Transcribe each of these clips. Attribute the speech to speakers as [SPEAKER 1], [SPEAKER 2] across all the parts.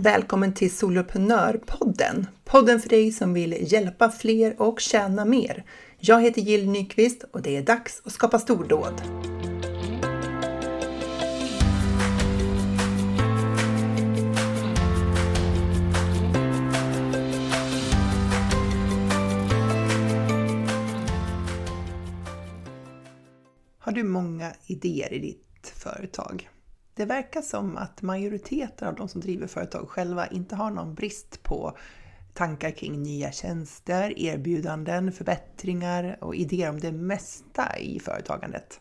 [SPEAKER 1] Välkommen till Soloprenörpodden! Podden för dig som vill hjälpa fler och tjäna mer. Jag heter Jill Nyqvist och det är dags att skapa stordåd. Har du många idéer i ditt företag? Det verkar som att majoriteten av de som driver företag själva inte har någon brist på tankar kring nya tjänster, erbjudanden, förbättringar och idéer om det mesta i företagandet.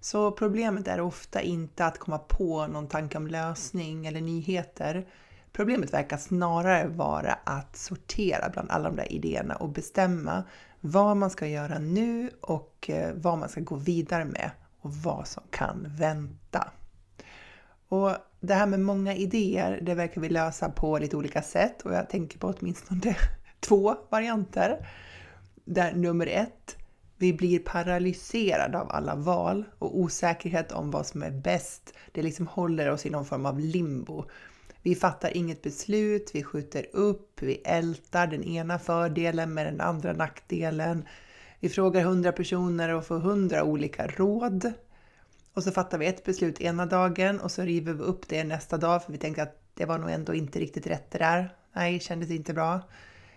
[SPEAKER 1] Så problemet är ofta inte att komma på någon tanke om lösning eller nyheter. Problemet verkar snarare vara att sortera bland alla de där idéerna och bestämma vad man ska göra nu och eh, vad man ska gå vidare med och vad som kan vänta. Och det här med många idéer, det verkar vi lösa på lite olika sätt och jag tänker på åtminstone två varianter. Där nummer ett, vi blir paralyserade av alla val och osäkerhet om vad som är bäst. Det liksom håller oss i någon form av limbo. Vi fattar inget beslut, vi skjuter upp, vi ältar den ena fördelen med den andra nackdelen. Vi frågar hundra personer och får hundra olika råd. Och så fattar vi ett beslut ena dagen och så river vi upp det nästa dag för vi tänker att det var nog ändå inte riktigt rätt det där. Nej, kändes inte bra.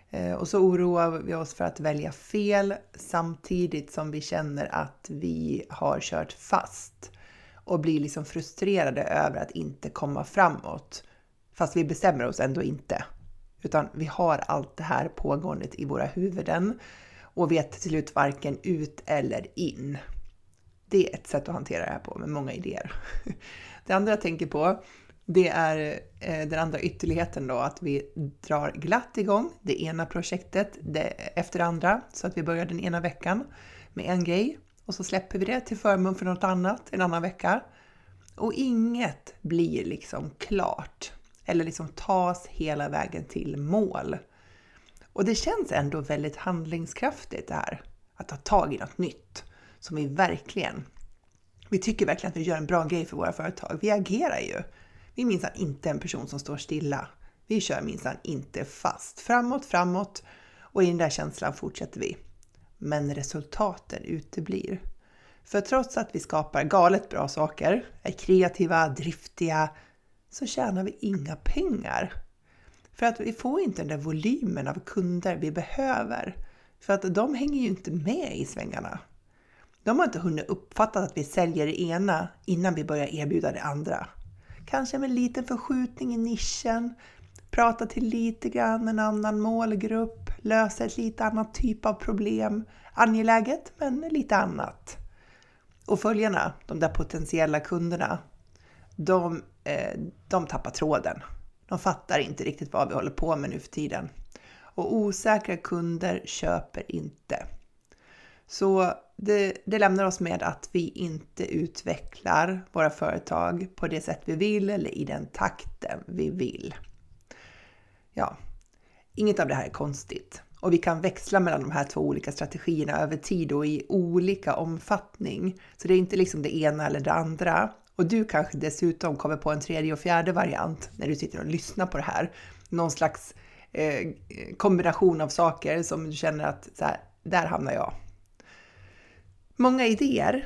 [SPEAKER 1] Eh, och så oroar vi oss för att välja fel samtidigt som vi känner att vi har kört fast och blir liksom frustrerade över att inte komma framåt. Fast vi bestämmer oss ändå inte. Utan vi har allt det här pågående i våra huvuden och vet till slut varken ut eller in. Det är ett sätt att hantera det här på med många idéer. Det andra jag tänker på, det är eh, den andra ytterligheten då, att vi drar glatt igång det ena projektet efter det andra. Så att vi börjar den ena veckan med en grej och så släpper vi det till förmån för något annat en annan vecka. Och inget blir liksom klart eller liksom tas hela vägen till mål. Och det känns ändå väldigt handlingskraftigt det här, att ta tag i något nytt som vi verkligen, vi tycker verkligen att vi gör en bra grej för våra företag. Vi agerar ju. Vi är minsann inte en person som står stilla. Vi kör minsann inte fast. Framåt, framåt och i den där känslan fortsätter vi. Men resultaten uteblir. För trots att vi skapar galet bra saker, är kreativa, driftiga, så tjänar vi inga pengar. För att vi får inte den där volymen av kunder vi behöver. För att de hänger ju inte med i svängarna. De har inte hunnit uppfatta att vi säljer det ena innan vi börjar erbjuda det andra. Kanske med en liten förskjutning i nischen, prata till lite grann en annan målgrupp, lösa ett lite annat typ av problem. Angeläget, men lite annat. Och följarna, de där potentiella kunderna, de, eh, de tappar tråden. De fattar inte riktigt vad vi håller på med nu för tiden. Och osäkra kunder köper inte. Så det, det, lämnar oss med att vi inte utvecklar våra företag på det sätt vi vill eller i den takten vi vill. Ja, inget av det här är konstigt och vi kan växla mellan de här två olika strategierna över tid och i olika omfattning. Så det är inte liksom det ena eller det andra. Och du kanske dessutom kommer på en tredje och fjärde variant när du sitter och lyssnar på det här. Någon slags eh, kombination av saker som du känner att så här, där hamnar jag. Många idéer,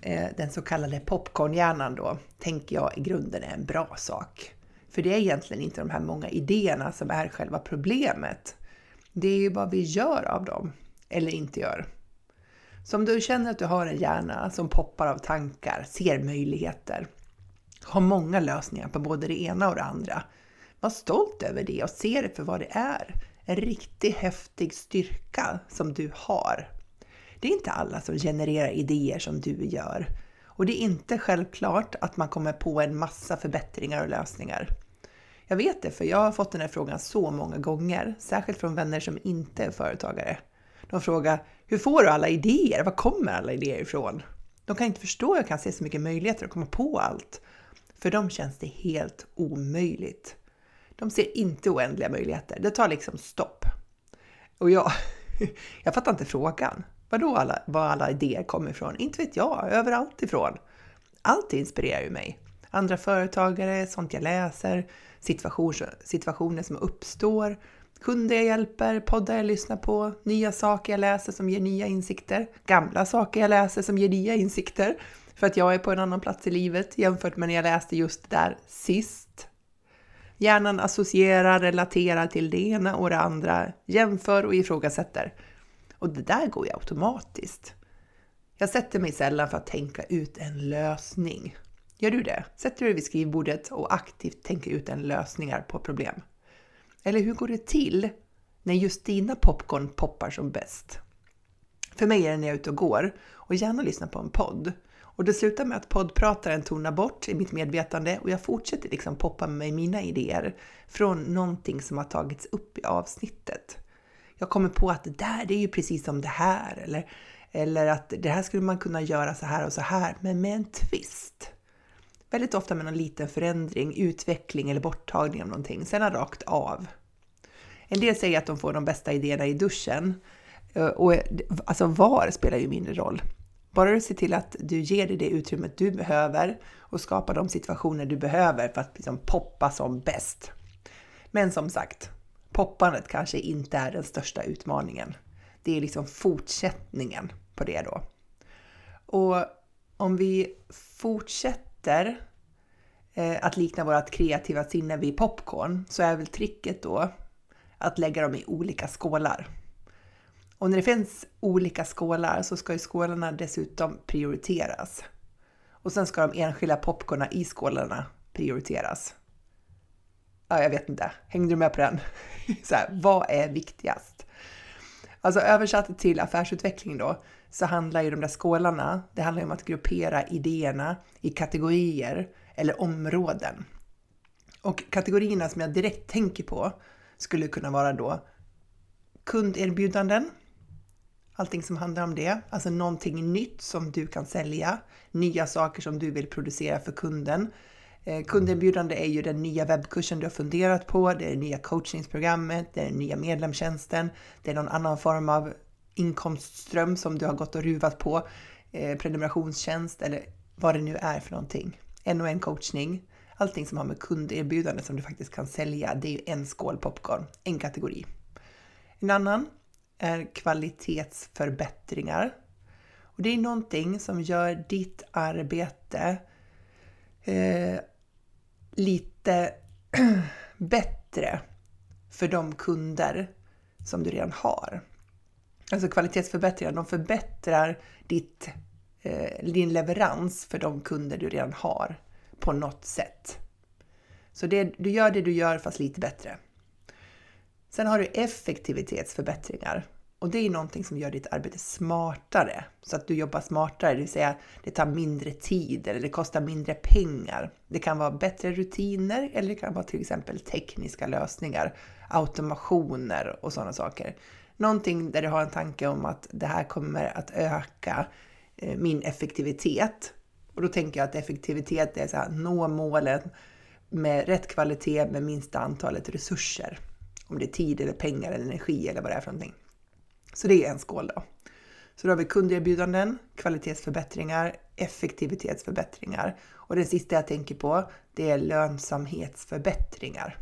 [SPEAKER 1] eh, den så kallade popcornhjärnan då, tänker jag i grunden är en bra sak. För det är egentligen inte de här många idéerna som är själva problemet. Det är ju vad vi gör av dem, eller inte gör. Så om du känner att du har en hjärna som poppar av tankar, ser möjligheter, har många lösningar på både det ena och det andra. Var stolt över det och se det för vad det är. En riktigt häftig styrka som du har det är inte alla som genererar idéer som du gör. Och det är inte självklart att man kommer på en massa förbättringar och lösningar. Jag vet det, för jag har fått den här frågan så många gånger, särskilt från vänner som inte är företagare. De frågar, hur får du alla idéer? Var kommer alla idéer ifrån? De kan inte förstå hur jag kan se så mycket möjligheter och komma på allt. För dem känns det helt omöjligt. De ser inte oändliga möjligheter. Det tar liksom stopp. Och jag, jag fattar inte frågan. Vadå alla, var alla idéer kommer ifrån? Inte vet jag, överallt ifrån. Allt inspirerar ju mig. andra företagare, sånt jag läser, situationer, situationer som uppstår, kunder jag hjälper, poddar jag lyssnar på, nya saker jag läser som ger nya insikter, gamla saker jag läser som ger nya insikter, för att jag är på en annan plats i livet jämfört med när jag läste just där sist. Hjärnan associerar, relaterar till det ena och det andra, jämför och ifrågasätter. Och det där går ju automatiskt. Jag sätter mig sällan för att tänka ut en lösning. Gör du det? Sätter du dig vid skrivbordet och aktivt tänker ut en lösningar på problem? Eller hur går det till när just dina popcorn poppar som bäst? För mig är det när jag är ute och går och gärna lyssnar på en podd. Och det slutar med att poddprataren tonar bort i mitt medvetande och jag fortsätter liksom poppa med mina idéer från någonting som har tagits upp i avsnittet. Jag kommer på att det där, det är ju precis som det här eller, eller att det här skulle man kunna göra så här och så här, men med en twist. Väldigt ofta med någon liten förändring, utveckling eller borttagning av någonting, sen rakt av. En del säger att de får de bästa idéerna i duschen. Eh, och alltså var spelar ju mindre roll. Bara du ser till att du ger dig det utrymmet du behöver och skapar de situationer du behöver för att liksom poppa som bäst. Men som sagt, poppandet kanske inte är den största utmaningen. Det är liksom fortsättningen på det då. Och om vi fortsätter eh, att likna vårt kreativa sinne vid popcorn så är väl tricket då att lägga dem i olika skålar. Och när det finns olika skålar så ska ju skålarna dessutom prioriteras. Och sen ska de enskilda popcorna i skålarna prioriteras. Ja, jag vet inte. Hängde du med på den? Så här, vad är viktigast? Alltså översatt till affärsutveckling då, så handlar ju de där skålarna, det handlar ju om att gruppera idéerna i kategorier eller områden. Och kategorierna som jag direkt tänker på skulle kunna vara då kunderbjudanden, allting som handlar om det, alltså någonting nytt som du kan sälja, nya saker som du vill producera för kunden. Eh, kunderbjudande är ju den nya webbkursen du har funderat på, det är det nya coachningsprogrammet, det är den nya medlemstjänsten, det är någon annan form av inkomstström som du har gått och ruvat på, eh, prenumerationstjänst eller vad det nu är för någonting. En och en coachning, allting som har med kunderbjudande som du faktiskt kan sälja, det är ju en skål popcorn, en kategori. En annan är kvalitetsförbättringar. Och det är någonting som gör ditt arbete eh, lite bättre för de kunder som du redan har. Alltså kvalitetsförbättringar, de förbättrar ditt, eh, din leverans för de kunder du redan har på något sätt. Så det, du gör det du gör fast lite bättre. Sen har du effektivitetsförbättringar och det är någonting som gör ditt arbete smartare så att du jobbar smartare, det vill säga det tar mindre tid eller det kostar mindre pengar. Det kan vara bättre rutiner eller det kan vara till exempel tekniska lösningar, automationer och sådana saker. Någonting där du har en tanke om att det här kommer att öka eh, min effektivitet. Och då tänker jag att effektivitet är så här, nå målen med rätt kvalitet med minsta antalet resurser. Om det är tid eller pengar eller energi eller vad det är för någonting. Så det är en skål då. Så då har vi kunderbjudanden, kvalitetsförbättringar, effektivitetsförbättringar och det sista jag tänker på det är lönsamhetsförbättringar.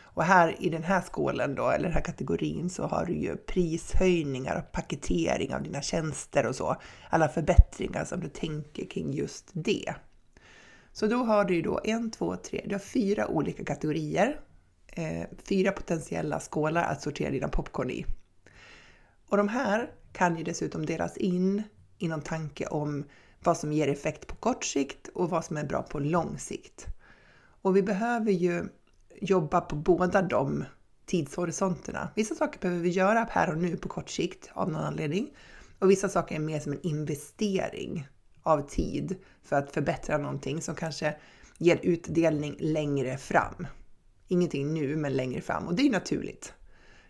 [SPEAKER 1] Och här i den här skålen då, eller den här kategorin, så har du ju prishöjningar och paketering av dina tjänster och så. Alla förbättringar som du tänker kring just det. Så då har du ju då en, två, tre, du har fyra olika kategorier. Eh, fyra potentiella skålar att sortera dina popcorn i. Och de här kan ju dessutom delas in i någon tanke om vad som ger effekt på kort sikt och vad som är bra på lång sikt. Och vi behöver ju jobba på båda de tidshorisonterna. Vissa saker behöver vi göra här och nu på kort sikt av någon anledning och vissa saker är mer som en investering av tid för att förbättra någonting som kanske ger utdelning längre fram. Ingenting nu, men längre fram och det är naturligt.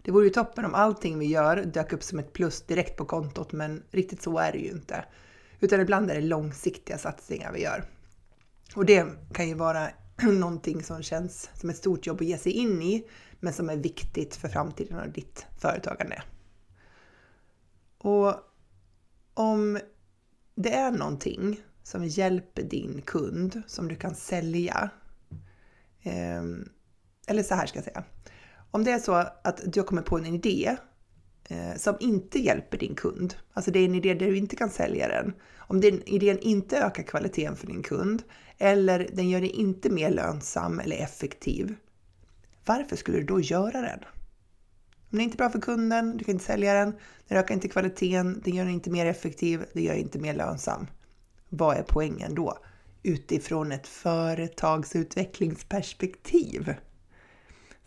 [SPEAKER 1] Det vore ju toppen om allting vi gör dök upp som ett plus direkt på kontot, men riktigt så är det ju inte. Utan ibland är det långsiktiga satsningar vi gör. Och det kan ju vara någonting som känns som ett stort jobb att ge sig in i, men som är viktigt för framtiden och ditt företagande. Och om det är någonting som hjälper din kund, som du kan sälja. Ehm, eller så här ska jag säga. Om det är så att du har kommit på en idé eh, som inte hjälper din kund, alltså det är en idé där du inte kan sälja den. Om den idén inte ökar kvaliteten för din kund eller den gör dig inte mer lönsam eller effektiv, varför skulle du då göra den? Om den är inte bra för kunden, du kan inte sälja den, den ökar inte kvaliteten, den gör dig inte mer effektiv, den gör dig inte mer lönsam. Vad är poängen då? Utifrån ett företagsutvecklingsperspektiv.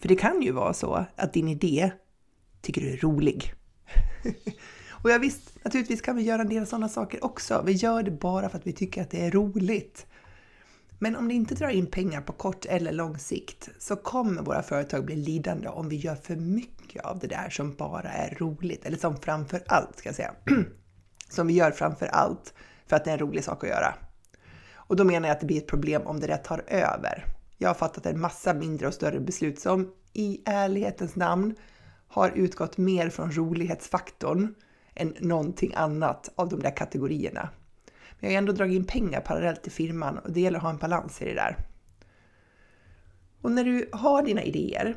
[SPEAKER 1] För det kan ju vara så att din idé tycker du är rolig. Och jag visst, naturligtvis kan vi göra en del sådana saker också. Vi gör det bara för att vi tycker att det är roligt. Men om det inte drar in pengar på kort eller lång sikt så kommer våra företag bli lidande om vi gör för mycket av det där som bara är roligt. Eller som framför allt, ska jag säga. som vi gör framför allt för att det är en rolig sak att göra. Och då menar jag att det blir ett problem om det där tar över. Jag har fattat en massa mindre och större beslut som i ärlighetens namn har utgått mer från rolighetsfaktorn än någonting annat av de där kategorierna. Men jag har ändå dragit in pengar parallellt i firman och det gäller att ha en balans i det där. Och när du har dina idéer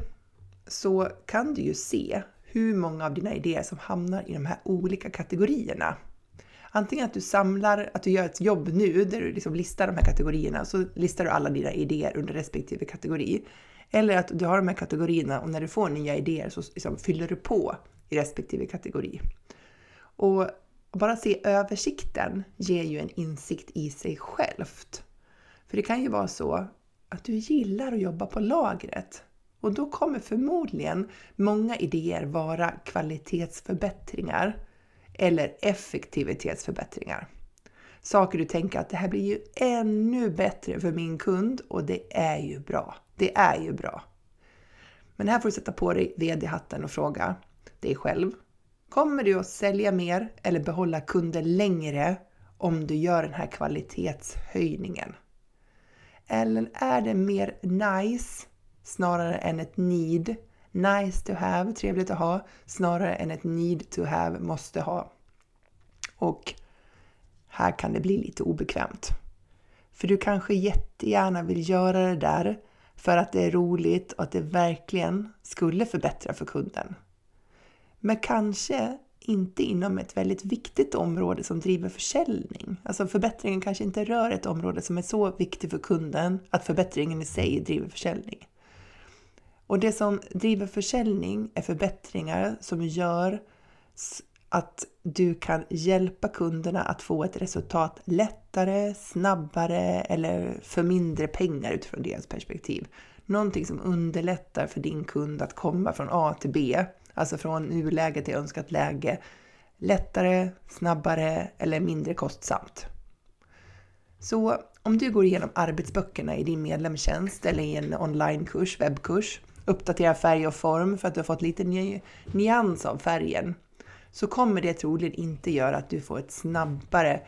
[SPEAKER 1] så kan du ju se hur många av dina idéer som hamnar i de här olika kategorierna. Antingen att du samlar, att du gör ett jobb nu där du liksom listar de här kategorierna, så listar du alla dina idéer under respektive kategori. Eller att du har de här kategorierna och när du får nya idéer så liksom fyller du på i respektive kategori. Och bara se översikten ger ju en insikt i sig självt. För det kan ju vara så att du gillar att jobba på lagret och då kommer förmodligen många idéer vara kvalitetsförbättringar eller effektivitetsförbättringar. Saker du tänker att det här blir ju ännu bättre för min kund och det är ju bra. Det är ju bra. Men här får du sätta på dig VD-hatten och fråga dig själv. Kommer du att sälja mer eller behålla kunder längre om du gör den här kvalitetshöjningen? Eller är det mer nice snarare än ett need nice to have, trevligt att ha, snarare än ett need to have, måste ha. Och här kan det bli lite obekvämt. För du kanske jättegärna vill göra det där för att det är roligt och att det verkligen skulle förbättra för kunden. Men kanske inte inom ett väldigt viktigt område som driver försäljning. Alltså förbättringen kanske inte rör ett område som är så viktigt för kunden att förbättringen i sig driver försäljning. Och det som driver försäljning är förbättringar som gör att du kan hjälpa kunderna att få ett resultat lättare, snabbare eller för mindre pengar utifrån deras perspektiv. Någonting som underlättar för din kund att komma från A till B, alltså från nuläge till önskat läge, lättare, snabbare eller mindre kostsamt. Så om du går igenom arbetsböckerna i din medlemstjänst eller i en onlinekurs, webbkurs, uppdatera färg och form för att du har fått lite ny, nyans av färgen, så kommer det troligen inte göra att du får ett snabbare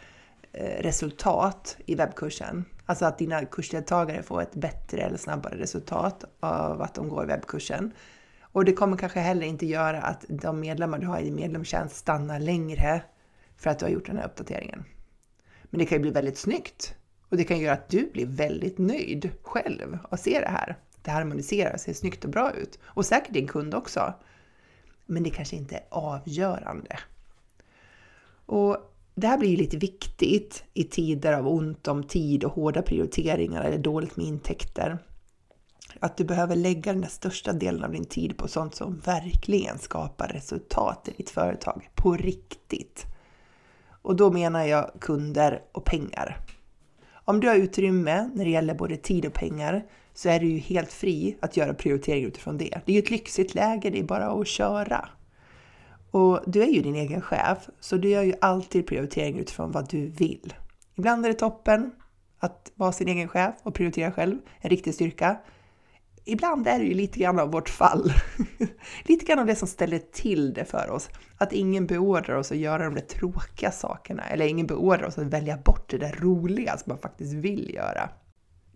[SPEAKER 1] eh, resultat i webbkursen. Alltså att dina kursdeltagare får ett bättre eller snabbare resultat av att de går webbkursen. Och det kommer kanske heller inte göra att de medlemmar du har i din medlemstjänst stannar längre för att du har gjort den här uppdateringen. Men det kan ju bli väldigt snyggt och det kan göra att du blir väldigt nöjd själv att se det här det harmoniserar, ser snyggt och bra ut. Och säkert din kund också. Men det kanske inte är avgörande. Och det här blir lite viktigt i tider av ont om tid och hårda prioriteringar eller dåligt med intäkter. Att du behöver lägga den största delen av din tid på sånt som verkligen skapar resultat i ditt företag på riktigt. Och då menar jag kunder och pengar. Om du har utrymme när det gäller både tid och pengar så är du ju helt fri att göra prioriteringar utifrån det. Det är ju ett lyxigt läge, det är bara att köra. Och du är ju din egen chef, så du gör ju alltid prioriteringar utifrån vad du vill. Ibland är det toppen att vara sin egen chef och prioritera själv, en riktig styrka. Ibland är det ju lite grann av vårt fall. lite grann av det som ställer till det för oss. Att ingen beordrar oss att göra de där tråkiga sakerna, eller ingen beordrar oss att välja bort det där roliga som man faktiskt vill göra.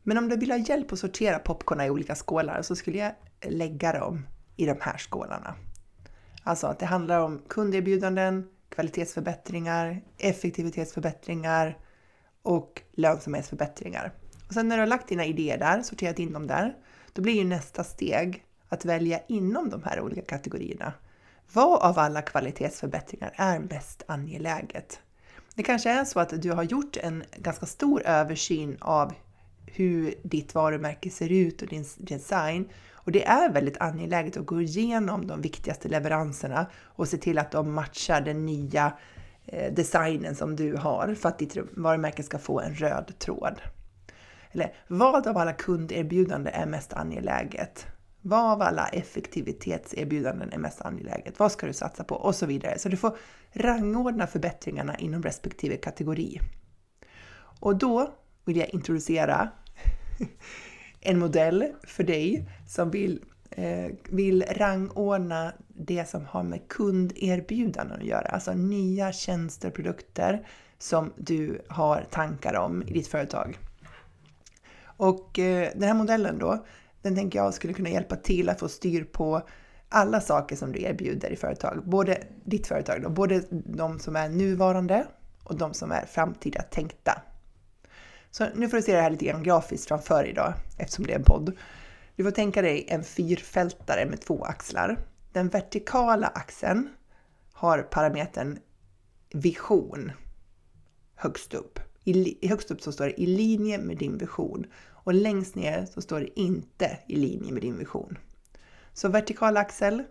[SPEAKER 1] Men om du vill ha hjälp att sortera popcornen i olika skålar så skulle jag lägga dem i de här skålarna. Alltså att det handlar om kunderbjudanden, kvalitetsförbättringar, effektivitetsförbättringar och lönsamhetsförbättringar. Och sen när du har lagt dina idéer där, sorterat in dem där, då blir ju nästa steg att välja inom de här olika kategorierna. Vad av alla kvalitetsförbättringar är mest angeläget? Det kanske är så att du har gjort en ganska stor översyn av hur ditt varumärke ser ut och din design. Och det är väldigt angeläget att gå igenom de viktigaste leveranserna och se till att de matchar den nya eh, designen som du har för att ditt varumärke ska få en röd tråd. Eller vad av alla kunderbjudanden är mest angeläget? Vad av alla effektivitetserbjudanden är mest angeläget? Vad ska du satsa på? Och så vidare. Så du får rangordna förbättringarna inom respektive kategori. Och då vill jag introducera en modell för dig som vill, eh, vill rangordna det som har med kunderbjudanden att göra. Alltså nya tjänster och produkter som du har tankar om i ditt företag. Och eh, den här modellen då, den tänker jag skulle kunna hjälpa till att få styr på alla saker som du erbjuder i företag. Både ditt företag då, både de som är nuvarande och de som är framtida tänkta. Så nu får du se det här lite grann grafiskt framför dig eftersom det är en podd. Du får tänka dig en fyrfältare med två axlar. Den vertikala axeln har parametern vision högst upp. I, högst upp så står det i linje med din vision och längst ner så står det inte i linje med din vision. Så vertikal axel,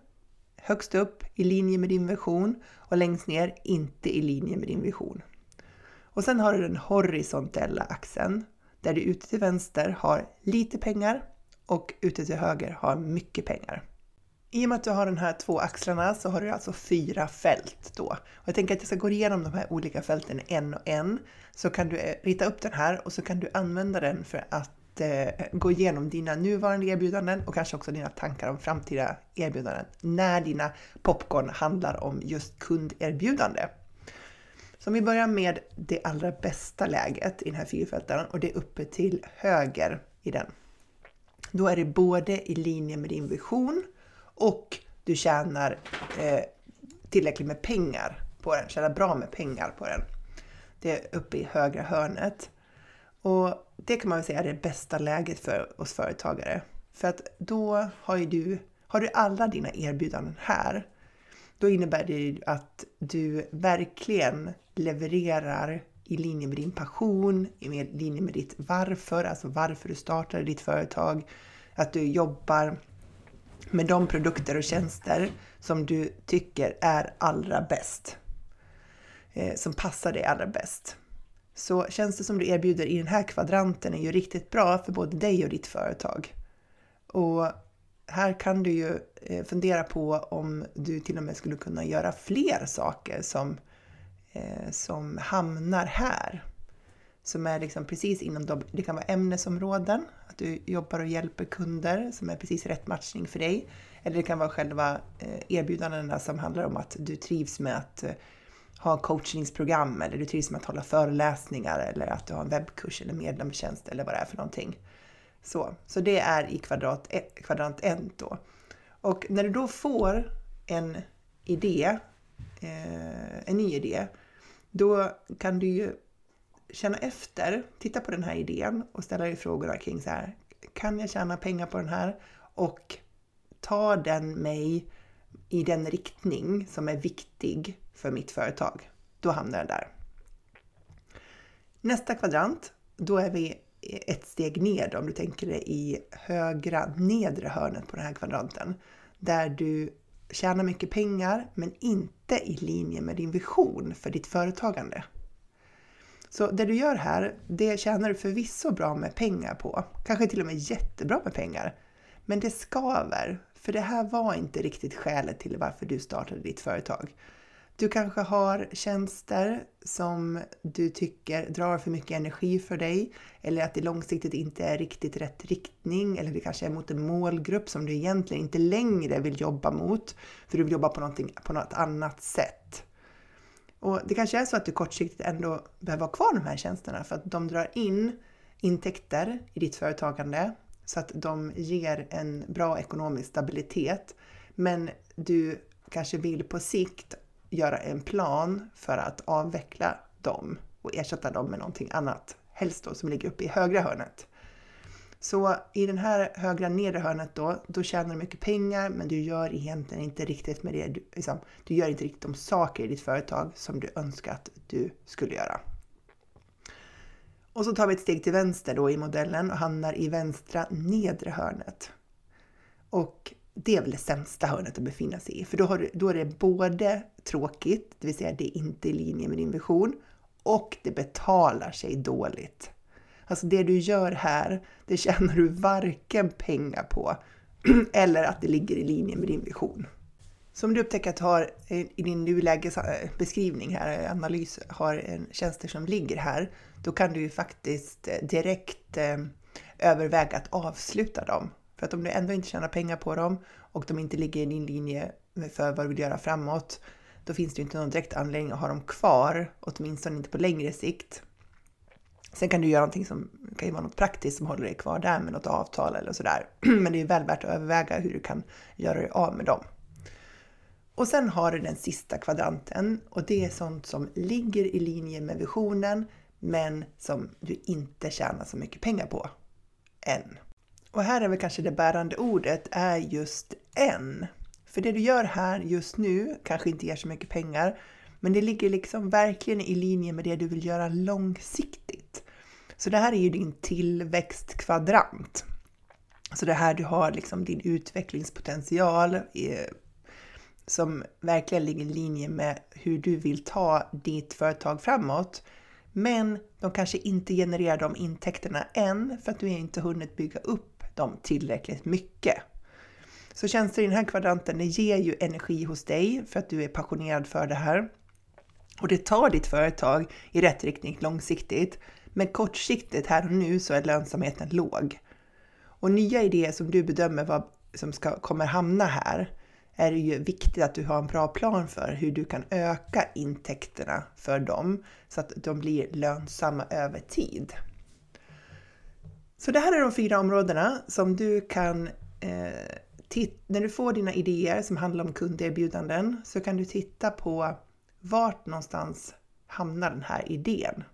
[SPEAKER 1] högst upp i linje med din vision och längst ner inte i linje med din vision. Och sen har du den horisontella axeln där du ute till vänster har lite pengar och ute till höger har mycket pengar. I och med att du har de här två axlarna så har du alltså fyra fält då. Och jag tänker att jag ska gå igenom de här olika fälten en och en. Så kan du eh, rita upp den här och så kan du använda den för att eh, gå igenom dina nuvarande erbjudanden och kanske också dina tankar om framtida erbjudanden när dina popcorn handlar om just kunderbjudande. Så om vi börjar med det allra bästa läget i den här fyrfältaren och det är uppe till höger i den. Då är det både i linje med din vision och du tjänar eh, tillräckligt med pengar på den, tjänar bra med pengar på den. Det är uppe i högra hörnet. Och det kan man väl säga är det bästa läget för oss företagare. För att då har ju du, har du alla dina erbjudanden här, då innebär det att du verkligen levererar i linje med din passion, i linje med ditt varför, alltså varför du startade ditt företag, att du jobbar med de produkter och tjänster som du tycker är allra bäst. Eh, som passar dig allra bäst. Så tjänster som du erbjuder i den här kvadranten är ju riktigt bra för både dig och ditt företag. Och här kan du ju eh, fundera på om du till och med skulle kunna göra fler saker som, eh, Eh, som hamnar här. Som är liksom precis inom de, det kan vara ämnesområden, att du jobbar och hjälper kunder som är precis rätt matchning för dig. Eller det kan vara själva eh, erbjudandena som handlar om att du trivs med att eh, ha coachningsprogram eller du trivs med att hålla föreläsningar eller att du har en webbkurs eller medlemstjänst eller vad det är för någonting. Så, så det är i kvadrat, kvadrant 1 då. Och när du då får en idé, eh, en ny idé, då kan du ju känna efter, titta på den här idén och ställa dig frågorna kring så här, kan jag tjäna pengar på den här? Och tar den mig i den riktning som är viktig för mitt företag? Då hamnar den där. Nästa kvadrant, då är vi ett steg ner om du tänker dig i högra nedre hörnet på den här kvadranten. Där du tjänar mycket pengar men inte i linje med din vision för ditt företagande. Så det du gör här, det tjänar du förvisso bra med pengar på. Kanske till och med jättebra med pengar. Men det skaver, för det här var inte riktigt skälet till varför du startade ditt företag. Du kanske har tjänster som du tycker drar för mycket energi för dig eller att det långsiktigt inte är riktigt rätt riktning eller det kanske är mot en målgrupp som du egentligen inte längre vill jobba mot för du vill jobba på, på något annat sätt. Och det kanske är så att du kortsiktigt ändå behöver ha kvar de här tjänsterna för att de drar in intäkter i ditt företagande så att de ger en bra ekonomisk stabilitet. Men du kanske vill på sikt göra en plan för att avveckla dem och ersätta dem med någonting annat. Helst då som ligger uppe i högra hörnet. Så i den här högra nedre hörnet då, då tjänar du mycket pengar men du gör egentligen inte riktigt med det, du, liksom, du gör inte riktigt de saker i ditt företag som du önskar att du skulle göra. Och så tar vi ett steg till vänster då i modellen och hamnar i vänstra nedre hörnet. Och det är väl det sämsta hörnet att befinna sig i, för då, har du, då är det både tråkigt, det vill säga det är inte i linje med din vision, och det betalar sig dåligt. Alltså det du gör här, det tjänar du varken pengar på eller att det ligger i linje med din vision. Så om du upptäcker att du har eh, i din nulägesbeskrivning här, analys, har en tjänster som ligger här, då kan du ju faktiskt eh, direkt eh, överväga att avsluta dem. För att om du ändå inte tjänar pengar på dem och de inte ligger i din linje för vad du vill göra framåt, då finns det inte någon direkt anledning att ha dem kvar, åtminstone inte på längre sikt. Sen kan du göra någonting som kan ju vara något praktiskt som håller dig kvar där med något avtal eller sådär. Men det är väl värt att överväga hur du kan göra dig av med dem. Och sen har du den sista kvadranten och det är sånt som ligger i linje med visionen men som du inte tjänar så mycket pengar på. Än. Och här är väl kanske det bärande ordet är just än. För det du gör här just nu kanske inte ger så mycket pengar men det ligger liksom verkligen i linje med det du vill göra långsiktigt. Så det här är ju din tillväxtkvadrant. Så det här du har liksom din utvecklingspotential eh, som verkligen ligger i linje med hur du vill ta ditt företag framåt. Men de kanske inte genererar de intäkterna än för att du inte hunnit bygga upp dem tillräckligt mycket. Så tjänster i den här kvadranten, det ger ju energi hos dig för att du är passionerad för det här. Och det tar ditt företag i rätt riktning långsiktigt. Men kortsiktigt här och nu så är lönsamheten låg. Och nya idéer som du bedömer vad som ska, kommer hamna här är det ju viktigt att du har en bra plan för hur du kan öka intäkterna för dem så att de blir lönsamma över tid. Så det här är de fyra områdena som du kan eh, när du får dina idéer som handlar om kunderbjudanden så kan du titta på vart någonstans hamnar den här idén?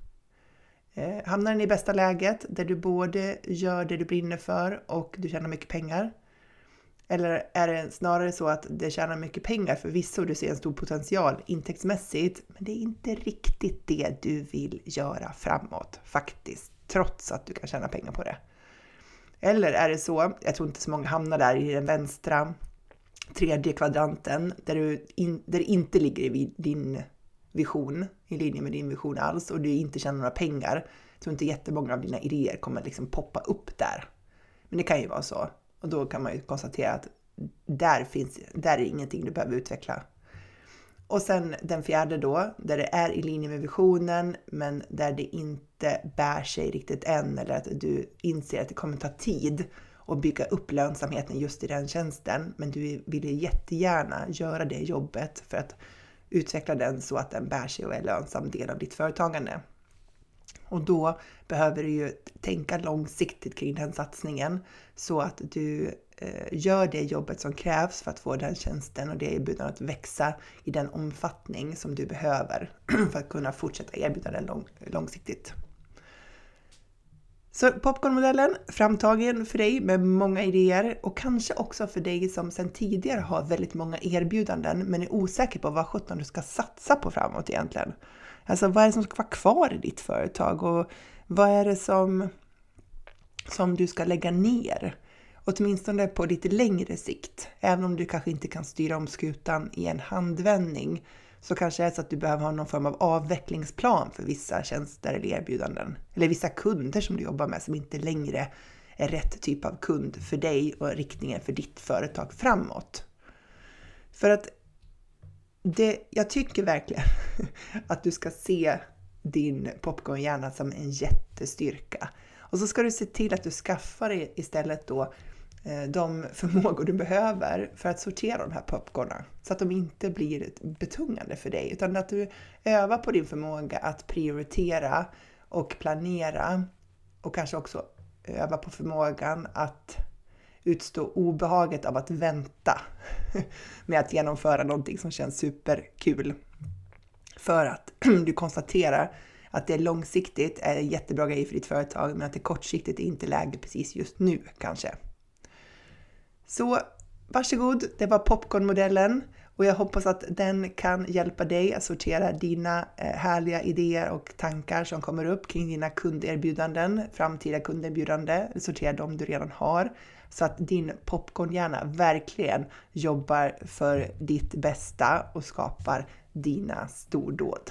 [SPEAKER 1] Eh, hamnar den i bästa läget där du både gör det du brinner för och du tjänar mycket pengar? Eller är det snarare så att det tjänar mycket pengar förvisso, du ser en stor potential intäktsmässigt, men det är inte riktigt det du vill göra framåt faktiskt, trots att du kan tjäna pengar på det. Eller är det så, jag tror inte så många hamnar där i den vänstra tredje kvadranten där, du in, där det inte ligger i din vision, i linje med din vision alls och du inte tjänar några pengar. Jag tror inte jättemånga av dina idéer kommer liksom poppa upp där. Men det kan ju vara så. Och då kan man ju konstatera att där finns, där är ingenting du behöver utveckla. Och sen den fjärde då, där det är i linje med visionen, men där det inte bär sig riktigt än, eller att du inser att det kommer ta tid att bygga upp lönsamheten just i den tjänsten. Men du vill jättegärna göra det jobbet för att utveckla den så att den bär sig och är lönsam del av ditt företagande. Och då behöver du ju tänka långsiktigt kring den satsningen så att du Eh, gör det jobbet som krävs för att få den tjänsten och det erbjudandet att växa i den omfattning som du behöver för att kunna fortsätta erbjuda den lång, långsiktigt. Så popcornmodellen framtagen för dig med många idéer och kanske också för dig som sedan tidigare har väldigt många erbjudanden men är osäker på vad sjutton du ska satsa på framåt egentligen. Alltså vad är det som ska vara kvar i ditt företag och vad är det som, som du ska lägga ner? Åtminstone på lite längre sikt, även om du kanske inte kan styra om skutan i en handvändning så kanske det är så att du behöver ha någon form av avvecklingsplan för vissa tjänster eller erbjudanden. Eller vissa kunder som du jobbar med som inte längre är rätt typ av kund för dig och riktningen för ditt företag framåt. För att det, jag tycker verkligen att du ska se din popcornhjärna som en jättestyrka. Och så ska du se till att du skaffar dig istället då Eh, de förmågor du behöver för att sortera de här popcornen så att de inte blir betungande för dig utan att du övar på din förmåga att prioritera och planera och kanske också öva på förmågan att utstå obehaget av att vänta med att genomföra någonting som känns superkul. För att du konstaterar Att det långsiktigt är en jättebra grej för ditt företag, men att det kortsiktigt är inte läge precis just nu kanske. Så varsågod, det var popcornmodellen och jag hoppas att den kan hjälpa dig att sortera dina eh, härliga idéer och tankar som kommer upp kring dina kunderbjudanden, framtida kunderbjudande, sortera de du redan har så att din popcornhjärna verkligen jobbar för ditt bästa och skapar dina stordåd.